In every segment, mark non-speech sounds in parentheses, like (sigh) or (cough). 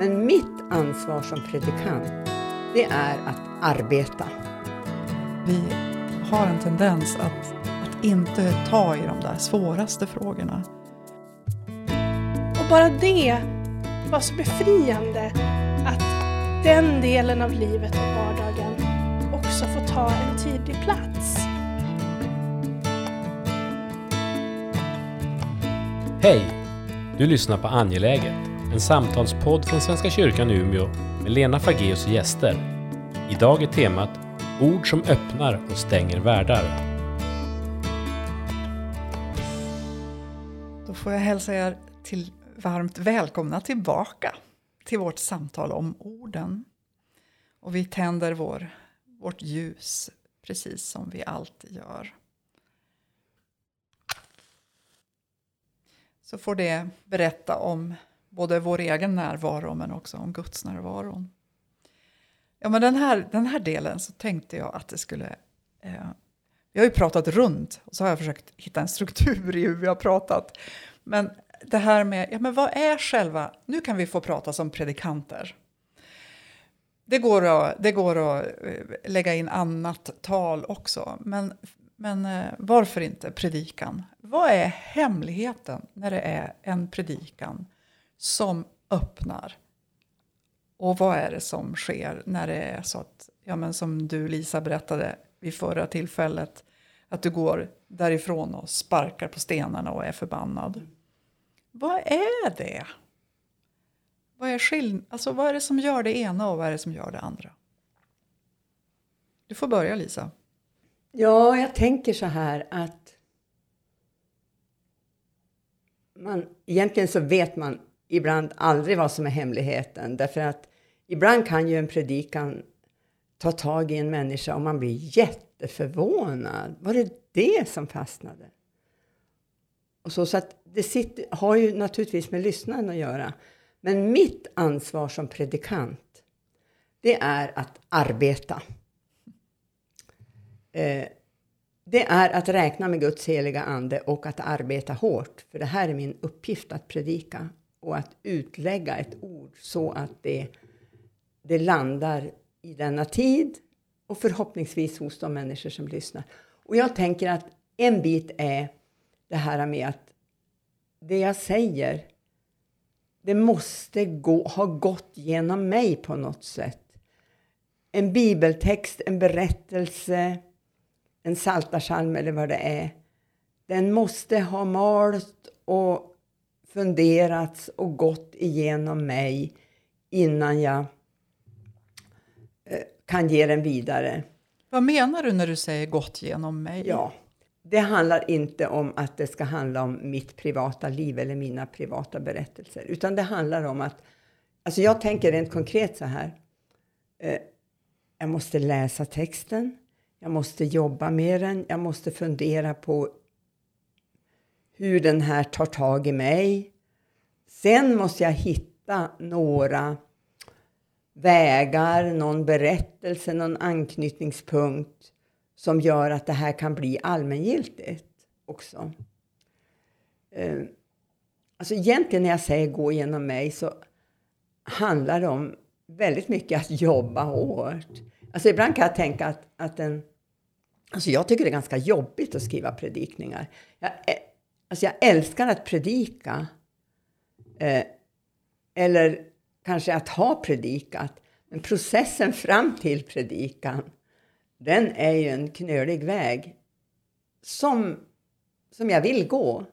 Men mitt ansvar som predikant, det är att arbeta. Vi har en tendens att, att inte ta i de där svåraste frågorna. Och bara det var så befriande att den delen av livet och vardagen också får ta en tydlig plats. Hej! Du lyssnar på Angeläget, en samtalspodd från Svenska kyrkan i Umeå med Lena Fageus och gäster. Idag är temat Ord som öppnar och stänger världar. Då får jag hälsa er till varmt välkomna tillbaka till vårt samtal om orden. Och vi tänder vår, vårt ljus precis som vi alltid gör. Så får det berätta om både vår egen närvaro men också om Guds närvaro. Ja, men den, här, den här delen så tänkte jag att det skulle... Eh, vi har ju pratat runt och så har jag försökt hitta en struktur i hur vi har pratat. Men det här med, ja men vad är själva... Nu kan vi få prata som predikanter. Det går att, det går att eh, lägga in annat tal också. Men, men eh, varför inte predikan? Vad är hemligheten när det är en predikan som öppnar? Och vad är det som sker när det är så att, ja men som du Lisa berättade vid förra tillfället, att du går därifrån och sparkar på stenarna och är förbannad. Vad är det? Vad är, skill- alltså, vad är det som gör det ena och vad är det som gör det andra? Du får börja Lisa. Ja, jag tänker så här att man, egentligen så vet man ibland aldrig vad som är hemligheten. Därför att ibland kan ju en predikan ta tag i en människa och man blir jätteförvånad. Var det det som fastnade? Och så, så att det sitter, har ju naturligtvis med lyssnaren att göra. Men mitt ansvar som predikant, det är att arbeta. Eh, det är att räkna med Guds heliga ande och att arbeta hårt. För det här är min uppgift att predika och att utlägga ett ord så att det, det landar i denna tid och förhoppningsvis hos de människor som lyssnar. Och jag tänker att en bit är det här med att det jag säger, det måste gå, ha gått genom mig på något sätt. En bibeltext, en berättelse, en saltarsalm eller vad det är. Den måste ha malt och funderats och gått igenom mig innan jag eh, kan ge den vidare. Vad menar du när du säger gått genom mig? Ja, det handlar inte om att det ska handla om mitt privata liv eller mina privata berättelser, utan det handlar om att, alltså jag tänker rent konkret så här. Eh, jag måste läsa texten, jag måste jobba med den, jag måste fundera på hur den här tar tag i mig. Sen måste jag hitta några vägar, någon berättelse, någon anknytningspunkt som gör att det här kan bli allmängiltigt också. Eh, alltså egentligen när jag säger gå genom mig så handlar det om väldigt mycket att jobba hårt. Alltså ibland kan jag tänka att, att en... Alltså jag tycker det är ganska jobbigt att skriva predikningar. Jag, eh, alltså jag älskar att predika. Eh, eller kanske att ha predikat. Men processen fram till predikan, den är ju en knölig väg som, som jag vill gå.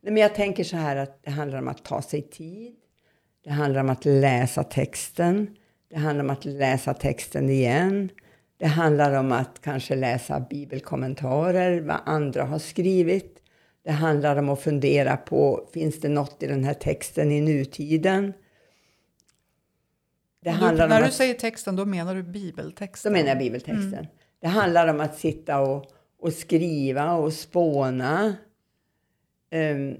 Men jag tänker så här att det handlar om att ta sig tid. Det handlar om att läsa texten. Det handlar om att läsa texten igen. Det handlar om att kanske läsa bibelkommentarer, vad andra har skrivit. Det handlar om att fundera på, finns det något i den här texten i nutiden? Det du, när du att, säger texten, då menar du bibeltexten? Då menar jag bibeltexten. Mm. Det handlar om att sitta och, och skriva och spåna. Um,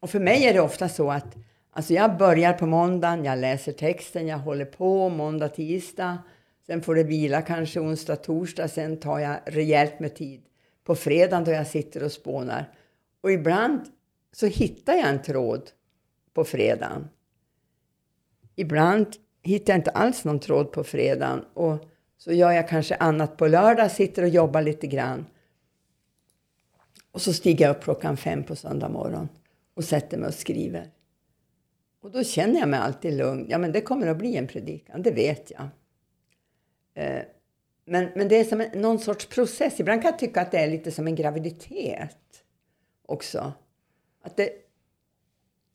och för mig är det ofta så att alltså jag börjar på måndagen, jag läser texten, jag håller på måndag, tisdag. Sen får det vila kanske onsdag, torsdag. Sen tar jag rejält med tid på fredagen då jag sitter och spånar. Och ibland så hittar jag en tråd på fredagen ibland hittar jag inte alls någon tråd på fredagen. Och så gör jag kanske annat på lördag, sitter och jobbar lite grann. Och så stiger jag upp klockan fem på söndag morgon och sätter mig och skriver. Och då känner jag mig alltid lugn. Ja, men det kommer att bli en predikan, det vet jag. Eh, men, men det är som en, någon sorts process. Ibland kan jag tycka att det är lite som en graviditet också. Att det,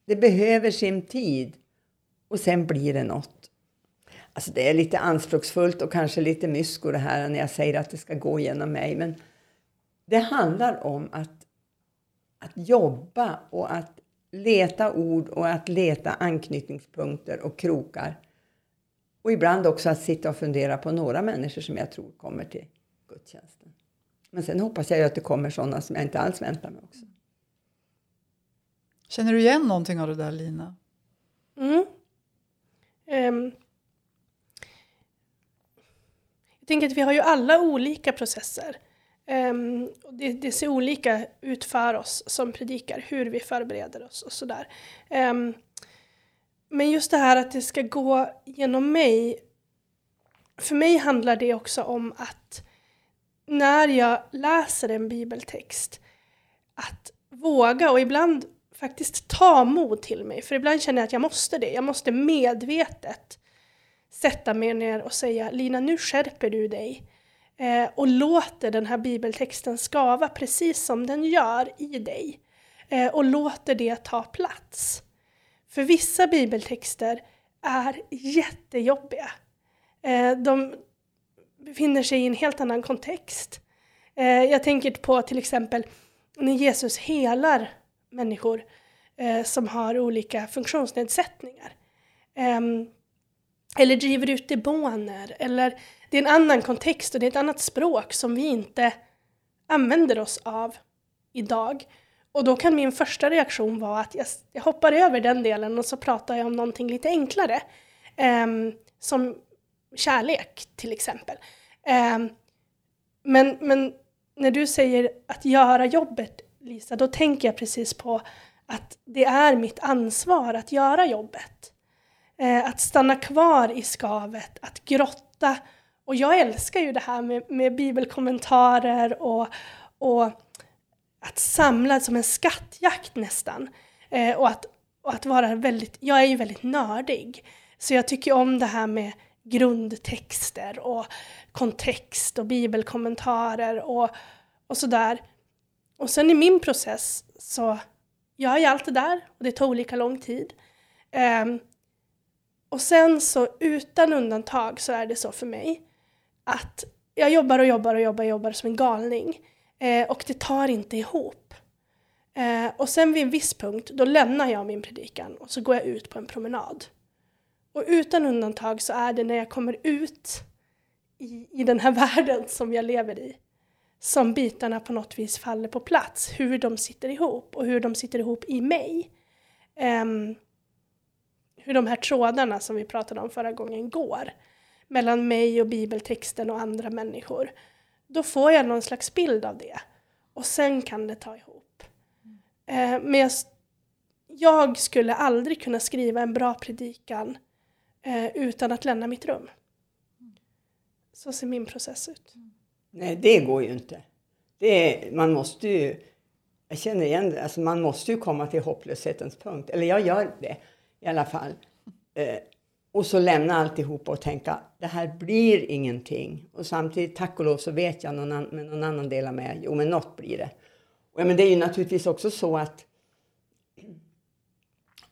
det behöver sin tid och sen blir det något. Alltså det är lite anspråksfullt och kanske lite mysko det här när jag säger att det ska gå genom mig. Men det handlar om att, att jobba och att leta ord och att leta anknytningspunkter och krokar. Och ibland också att sitta och fundera på några människor som jag tror kommer till gudstjänsten. Men sen hoppas jag ju att det kommer sådana som jag inte alls väntar mig också. Känner du igen någonting av det där Lina? Mm. Um, jag tänker att vi har ju alla olika processer. Um, det, det, ser olika ut för oss som predikar, hur vi förbereder oss och sådär. Um, men just det här att det ska gå genom mig. För mig handlar det också om att när jag läser en bibeltext, att våga och ibland faktiskt ta mod till mig. För ibland känner jag att jag måste det. Jag måste medvetet sätta mig ner och säga Lina, nu skärper du dig eh, och låter den här bibeltexten skava precis som den gör i dig eh, och låter det ta plats. För vissa bibeltexter är jättejobbiga. Eh, de befinner sig i en helt annan kontext. Eh, jag tänker på till exempel när Jesus helar människor eh, som har olika funktionsnedsättningar. Eh, eller driver ut demoner. Eller det är en annan kontext och det är ett annat språk som vi inte använder oss av idag. Och då kan min första reaktion vara att jag, jag hoppar över den delen och så pratar jag om någonting lite enklare. Eh, som kärlek till exempel. Ehm, men, men när du säger att göra jobbet, Lisa, då tänker jag precis på att det är mitt ansvar att göra jobbet. Eh, att stanna kvar i skavet, att grotta. Och jag älskar ju det här med, med bibelkommentarer och, och att samla som en skattjakt nästan. Eh, och, att, och att vara väldigt, jag är ju väldigt nördig. Så jag tycker om det här med grundtexter och kontext och bibelkommentarer och, och sådär. Och sen i min process så gör jag allt det där och det tar olika lång tid. Um, och sen så utan undantag så är det så för mig att jag jobbar och jobbar och jobbar och jobbar som en galning eh, och det tar inte ihop. Eh, och sen vid en viss punkt då lämnar jag min predikan och så går jag ut på en promenad. Och utan undantag så är det när jag kommer ut i, i den här (laughs) världen som jag lever i som bitarna på något vis faller på plats. Hur de sitter ihop och hur de sitter ihop i mig. Um, hur de här trådarna som vi pratade om förra gången går mellan mig och bibeltexten och andra människor. Då får jag någon slags bild av det. Och sen kan det ta ihop. Uh, men jag, jag, skulle aldrig kunna skriva en bra predikan uh, utan att lämna mitt rum. Så ser min process ut. Mm. Nej, det går ju inte. Det är, man måste ju... Jag känner igen det. Alltså man måste ju komma till hopplöshetens punkt. Eller jag gör det i alla fall. Eh, och så lämna alltihop och tänka det här blir ingenting. Och samtidigt, tack och lov, så vet jag någon, an, med någon annan del av mig, jo men något blir det. Och, ja, men det är ju naturligtvis också så att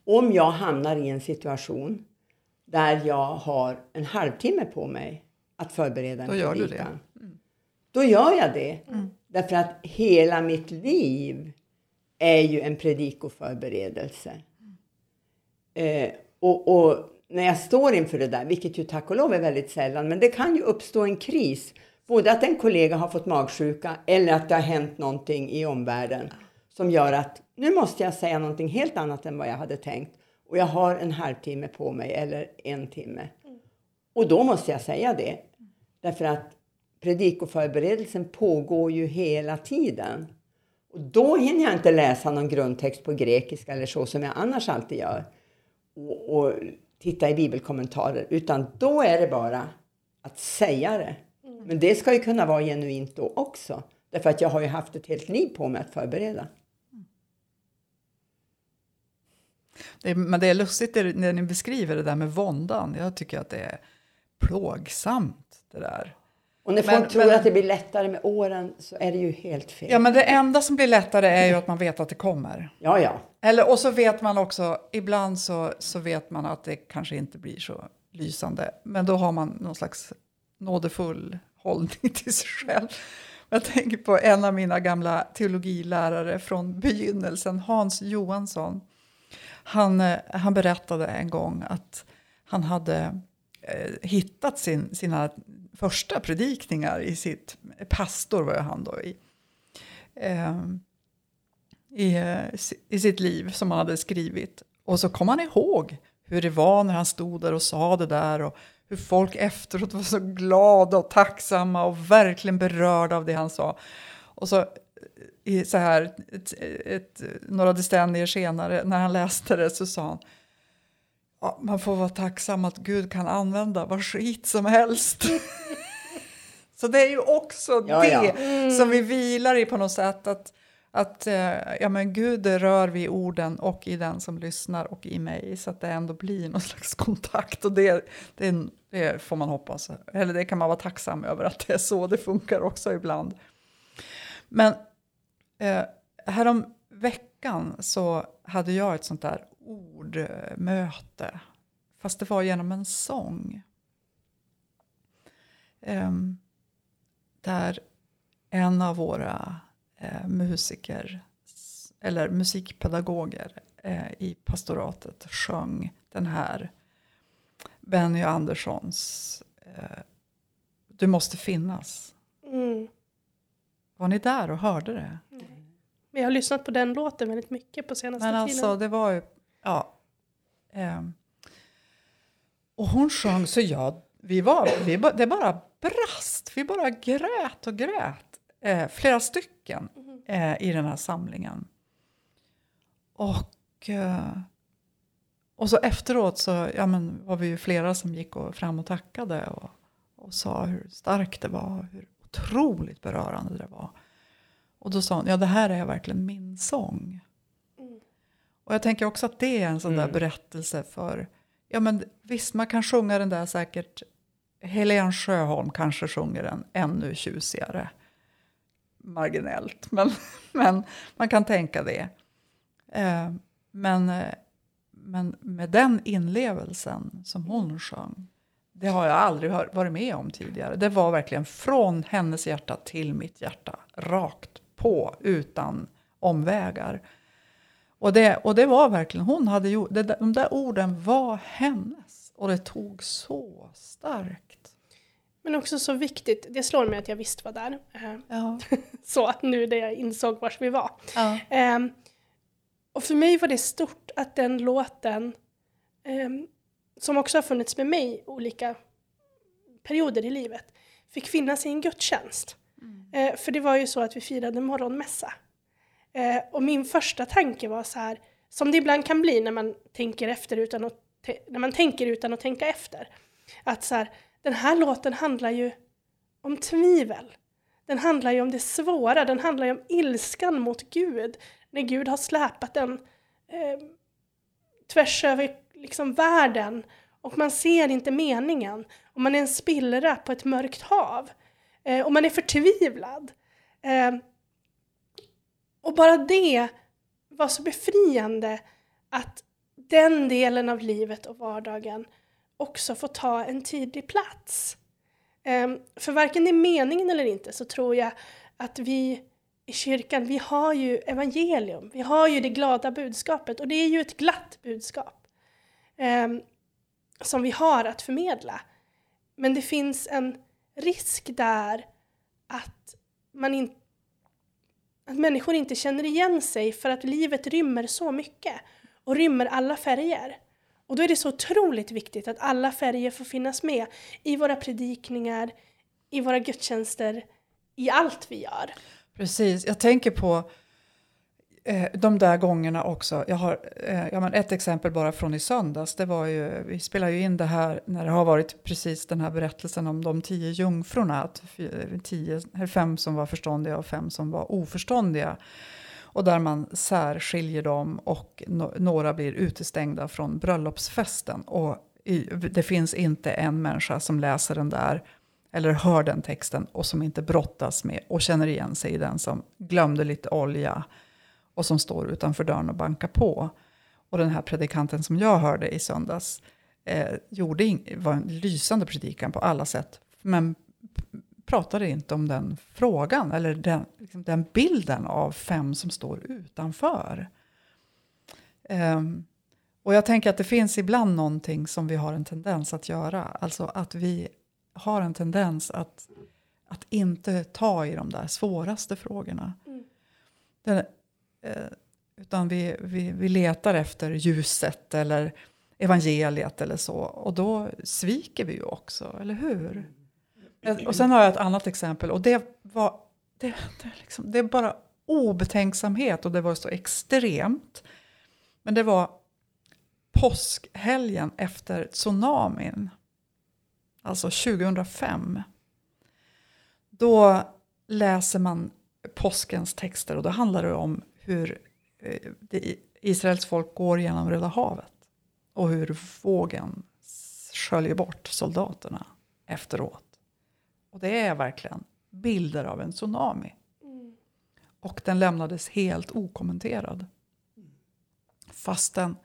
om jag hamnar i en situation där jag har en halvtimme på mig att förbereda en Då gör predikan. du det. Mm. Då gör jag det. Mm. Därför att hela mitt liv är ju en predikoförberedelse. Eh, och, och, när jag står inför det där, vilket ju tack och lov är väldigt sällan, men det kan ju uppstå en kris. Både att en kollega har fått magsjuka eller att det har hänt någonting i omvärlden som gör att nu måste jag säga någonting helt annat än vad jag hade tänkt. Och jag har en halvtimme på mig eller en timme. Och då måste jag säga det. Därför att predikoförberedelsen pågår ju hela tiden. Och då hinner jag inte läsa någon grundtext på grekiska eller så som jag annars alltid gör. Och, och titta i bibelkommentarer, utan då är det bara att säga det. Men det ska ju kunna vara genuint då också. Därför att jag har ju haft ett helt liv på mig att förbereda. Det är, men det är lustigt det, när ni beskriver det där med våndan. Jag tycker att det är plågsamt det där. Och när Men- folk tror men- att det blir lättare med åren så är det ju helt fel. Ja, men det enda som blir lättare är ju att man vet att det kommer. ja. ja. Eller, och så vet man också, ibland så, så vet man att det kanske inte blir så lysande. Men då har man någon slags nådefull hållning (laughs) till sig själv. Jag tänker på en av mina gamla teologilärare från begynnelsen, Hans Johansson. Han, eh, han berättade en gång att han hade Eh, hittat sin, sina första predikningar i sitt, pastor var ju han då i, ehm, eh, i, i sitt liv som han hade skrivit. Och så kom han ihåg hur det var när han stod där och sa det där och hur folk efteråt var så glada och tacksamma och verkligen berörda av det han sa. Och så, eh, i så här, ett, ett, några decennier senare när han läste det så sa han ja, man får vara tacksam att Gud kan använda vad skit som helst. så det är ju också Ja, det ja. som vi vilar i på något sätt. Att, att eh, ja, men Gud rör vid orden och i den som lyssnar och i mig. Så att det ändå blir någon slags kontakt. Och det, det, det får man hoppas. Eller det kan man vara tacksam över att det är så det funkar också ibland. Men eh, härom veckan så hade jag ett sånt där ordmöte. Fast det var genom en sång. Ehm, där en av våra eh, musiker, eller musikpedagoger eh, i pastoratet sjöng den här Benny Anderssons eh, Du måste finnas. Mm. Var ni där och hörde det? Vi har lyssnat på den låten väldigt mycket på senaste Men tiden. alltså det var ju, ja. Ehm, och hon sjöng så jag, vi var, vi, det bara brast. Vi bara grät och grät. Eh, flera stycken eh, i den här samlingen. Och, eh, och så efteråt så ja, men, var vi ju flera som gick och fram och tackade och, och sa hur starkt det var, hur otroligt berörande det var. Och då sa hon, ja det här är verkligen min sång. Och jag tänker också att det är en sån där Mm. berättelse för, ja men visst man kan sjunga den där säkert, Helen Sjöholm kanske sjunger den ännu tjusigare. Marginellt, men, (laughs) men man kan tänka det. Eh, men, eh, men med den inlevelsen som hon sjöng, det har jag aldrig hör, varit med om tidigare. Det var verkligen från hennes hjärta till mitt hjärta, rakt på, utan omvägar. Och det, och det var verkligen, hon hade gjort, det, de där orden var hennes. Och det tog så starkt. Men också så viktigt, det slår mig att jag visst var där. Eh, Ja. (laughs) Så att nu när jag insåg var vi var. ja. Ehm, och för mig var det stort att den låten, ehm, som också har funnits med mig olika perioder i livet, fick finnas i en gudstjänst. Eh, för det var ju så att vi firade morgonmässa. Eh, och min första tanke var så här, som det ibland kan bli när man tänker efter utan att, när man tänker utan att tänka efter. Att så här, den här låten handlar ju om tvivel. Den handlar ju om det svåra, den handlar ju om ilskan mot Gud. När Gud har släpat den eh, tvärs över liksom, världen och man ser inte meningen. Och man är en spillra på ett mörkt hav. Eh, och man är förtvivlad. Eh, och bara det var så befriande att den delen av livet och vardagen också får ta en tydlig plats. Ehm, för varken i meningen eller inte så tror jag att vi i kyrkan, vi har ju evangelium, vi har ju det glada budskapet och det är ju ett glatt budskap ehm, som vi har att förmedla. Men det finns en risk där att, man inte att människor inte känner igen sig för att livet rymmer så mycket och rymmer alla färger. Och då är det så otroligt viktigt att alla färger får finnas med i våra predikningar, i våra gudstjänster, i allt vi gör. Precis, jag tänker på Eh, de där gångerna också. Jag har eh, ja, men ett exempel bara från i söndags. Det var ju, vi spelar ju in det här när det har varit precis den här berättelsen om de tio jungfrurna. Att tio, fem som var förståndiga och fem som var oförståndiga. Och där man särskiljer dem och no, några blir utestängda från bröllopsfesten. Och i, det finns inte en människa som läser den där eller hör den texten och som inte brottas med och känner igen sig i den som glömde lite olja och som står utanför dörren och bankar på. Och den här predikanten som jag hörde i söndags eh, gjorde in, var en lysande predikan på alla sätt, men pratade inte om den frågan eller den, liksom den bilden av fem som står utanför. Ehm, och jag tänker att det finns ibland någonting som vi har en tendens att göra, alltså att vi har en tendens att, att inte ta i de där svåraste frågorna. Mm. Den, eh, Eh, utan vi, vi, vi letar efter ljuset eller evangeliet eller så. Och då sviker vi ju också, eller hur? Eh, och sen har jag ett annat exempel och det var det, det, liksom, det är bara obetänksamhet och det var så extremt. Men det var påskhelgen efter tsunamin, alltså 2005. Då läser man påskens texter och då handlar det om hur eh, Israels folk går genom Röda havet och hur vågen sköljer bort soldaterna efteråt. Och det är verkligen bilder av en tsunami. Mm. Och den lämnades helt okommenterad. Fastän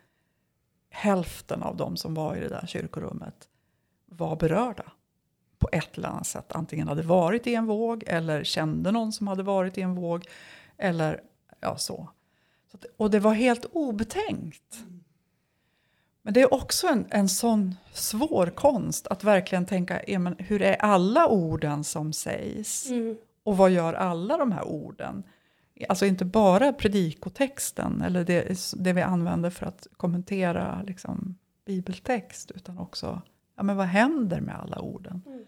hälften av de som var i det där kyrkorummet var berörda på ett eller annat sätt. Antingen hade varit i en våg eller kände någon som hade varit i en våg. Eller ja, så. så att, och det var helt obetänkt. Men det är också en, en sån svår konst att verkligen tänka, ja, men hur är alla orden som sägs? Mm. Och vad gör alla de här orden? Alltså inte bara predikotexten eller det, det vi använder för att kommentera liksom, bibeltext utan också ja, men vad händer med alla orden? Mm.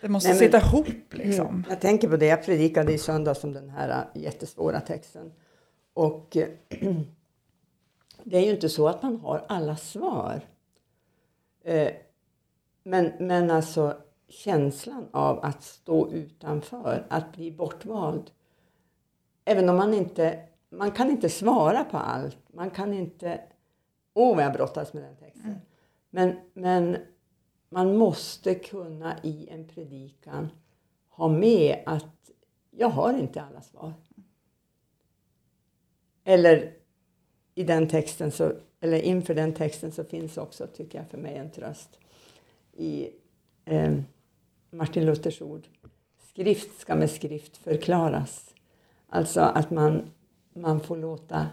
Det måste Nej, men- sitta ihop liksom. Mm. Jag tänker på det, jag predikade i söndags om den här äh, jättesvåra texten. Och (clears throat) det är ju inte så att man har alla svar. Eh, Men, men alltså känslan av att stå utanför, att bli bortvald. Även om man inte, man kan inte svara på allt. Man kan inte, åh vad jag brottas med den texten. Men, men man måste kunna i en predikan ha med att jag har inte alla svar. Eller i den texten så, eller inför den texten så finns också, tycker jag, för mig en tröst i eh, Martin Luthers ord. Skrift ska med skrift förklaras. Alltså att man, man får låta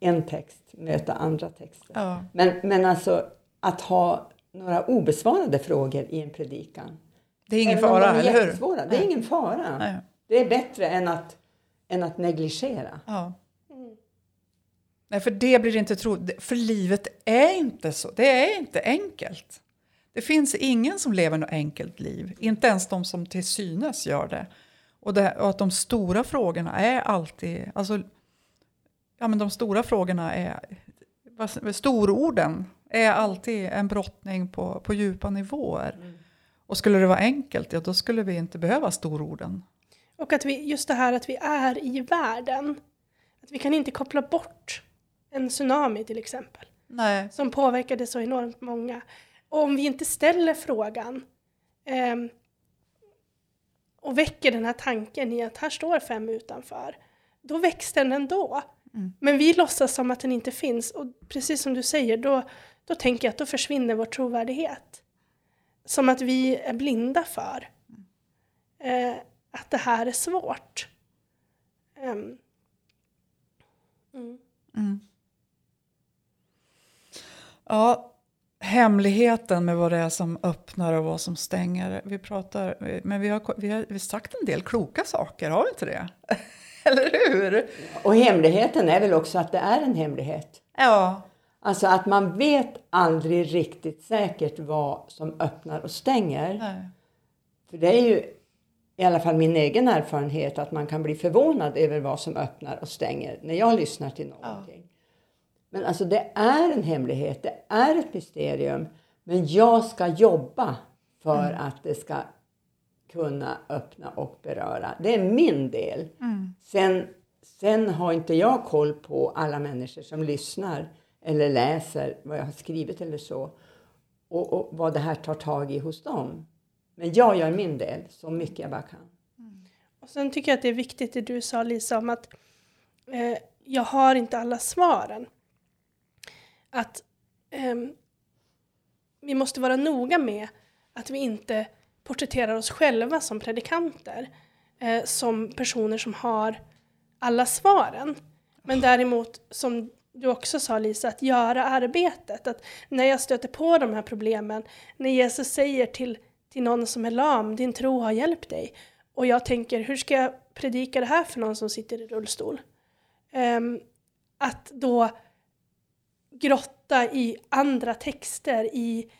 en text möta andra texter. Ja. Men, men alltså att ha några obesvarade frågor i en predikan. Det är ingen Även fara, de är eller hur? Det är ingen fara. Nej. Det är bättre än att, än att negligera. Ja. Mm. Nej, för det blir inte tro. För livet är inte så. Det är inte enkelt. Det finns ingen som lever något enkelt liv. Inte ens de som till synes gör det. Och, det, och att de stora frågorna är alltid... Alltså, ja, men de stora frågorna är... vad- Stororden är alltid en brottning på, på djupa nivåer. Och skulle det vara enkelt, ja, då skulle vi inte behöva stororden. Och att vi, just det här att vi är i världen. Att vi kan inte koppla bort en tsunami till exempel. Nej. Som påverkade så enormt många. Och om vi inte ställer frågan ehm, och väcker den här tanken i att här står fem utanför. Då väcks den ändå. Mm. Men vi låtsas som att den inte finns. Och precis som du säger, då, då tänker jag att då försvinner vår trovärdighet. Som att vi är blinda för eh, att det här är svårt. Ehm, mm. Mm. Ja, hemligheten med vad det är som öppnar och vad som stänger. Vi pratar, men vi har, vi har, vi har sagt en del kloka saker, har vi inte det? (laughs) Eller hur? Och hemligheten är väl också att det är en hemlighet. Ja, Alltså att man vet aldrig riktigt säkert vad som öppnar och stänger. nej. För det är ju i alla fall min egen erfarenhet, att man kan bli förvånad över vad som öppnar och stänger när jag lyssnar till någonting. Ja. Men alltså det är en hemlighet, det är ett mysterium. Men jag ska jobba för mm. att det ska kunna öppna och beröra. Det är min del. Mm. Sen, sen har inte jag koll på alla människor som lyssnar eller läser vad jag har skrivit eller så. Och, och vad det här tar tag i hos dem. Men jag gör min del så mycket jag bara kan. Mm. Och sen tycker jag att det är viktigt det du sa Lisa om att eh, jag har inte alla svaren. Att eh, vi måste vara noga med att vi inte porträtterar oss själva som predikanter, eh, som personer som har alla svaren. Men däremot, som du också sa Lisa, att göra arbetet. Att när jag stöter på de här problemen, när Jesus säger till, till någon som är lam, din tro har hjälpt dig. Och jag tänker, hur ska jag predika det här för någon som sitter i rullstol? Um, att då grotta i andra texter, i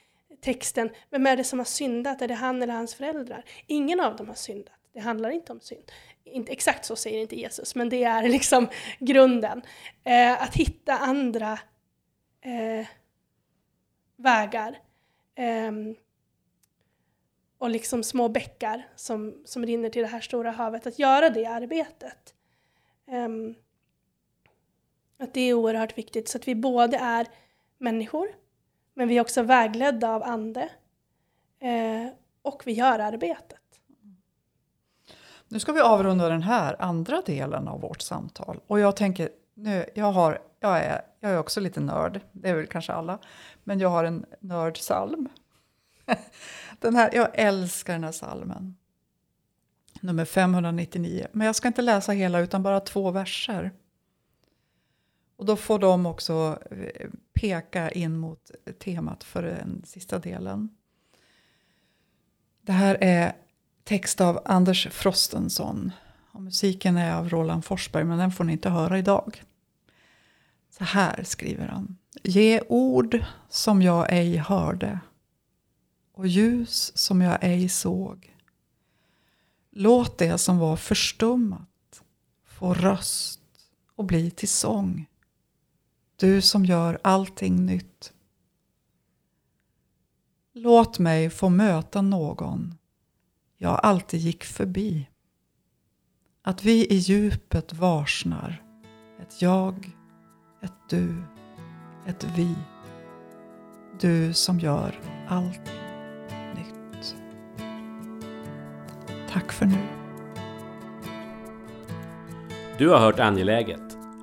texten, vem är det som har syndat? Är det han eller hans föräldrar? Ingen av dem har syndat. Det handlar inte om synd. Inte, exakt så säger inte Jesus, men det är liksom (laughs) grunden. Eh, att hitta andra eh, vägar. Eh, och liksom små bäckar som, som rinner till det här stora havet. Att göra det arbetet. Ehm, att det är oerhört viktigt så att vi både är människor men vi är också vägledda av ande. Eh, och vi gör arbetet. Nu ska vi avrunda den här andra delen av vårt samtal. Och jag tänker, nu, jag, har, jag, är, jag är också lite nörd, det är väl kanske alla. Men jag har en nördsalm. (laughs) Den här, jag älskar den här salmen. Nummer 599. Men jag ska inte läsa hela utan bara två verser. Och då får de också eh, peka in mot temat för den sista delen. Det här är text av Anders Frostenson. Och musiken är av Roland Forsberg, men den får ni inte höra idag. Så här skriver han. Ge ord som jag ej hörde och ljus som jag ej såg. Låt det som var förstummat få röst och bli till sång. Du som gör allting nytt. Låt mig få möta någon jag alltid gick förbi. Att vi i djupet varsnar ett jag, ett du, ett vi. Du som gör allt nytt. Tack för nu. Du har hört Angeläget,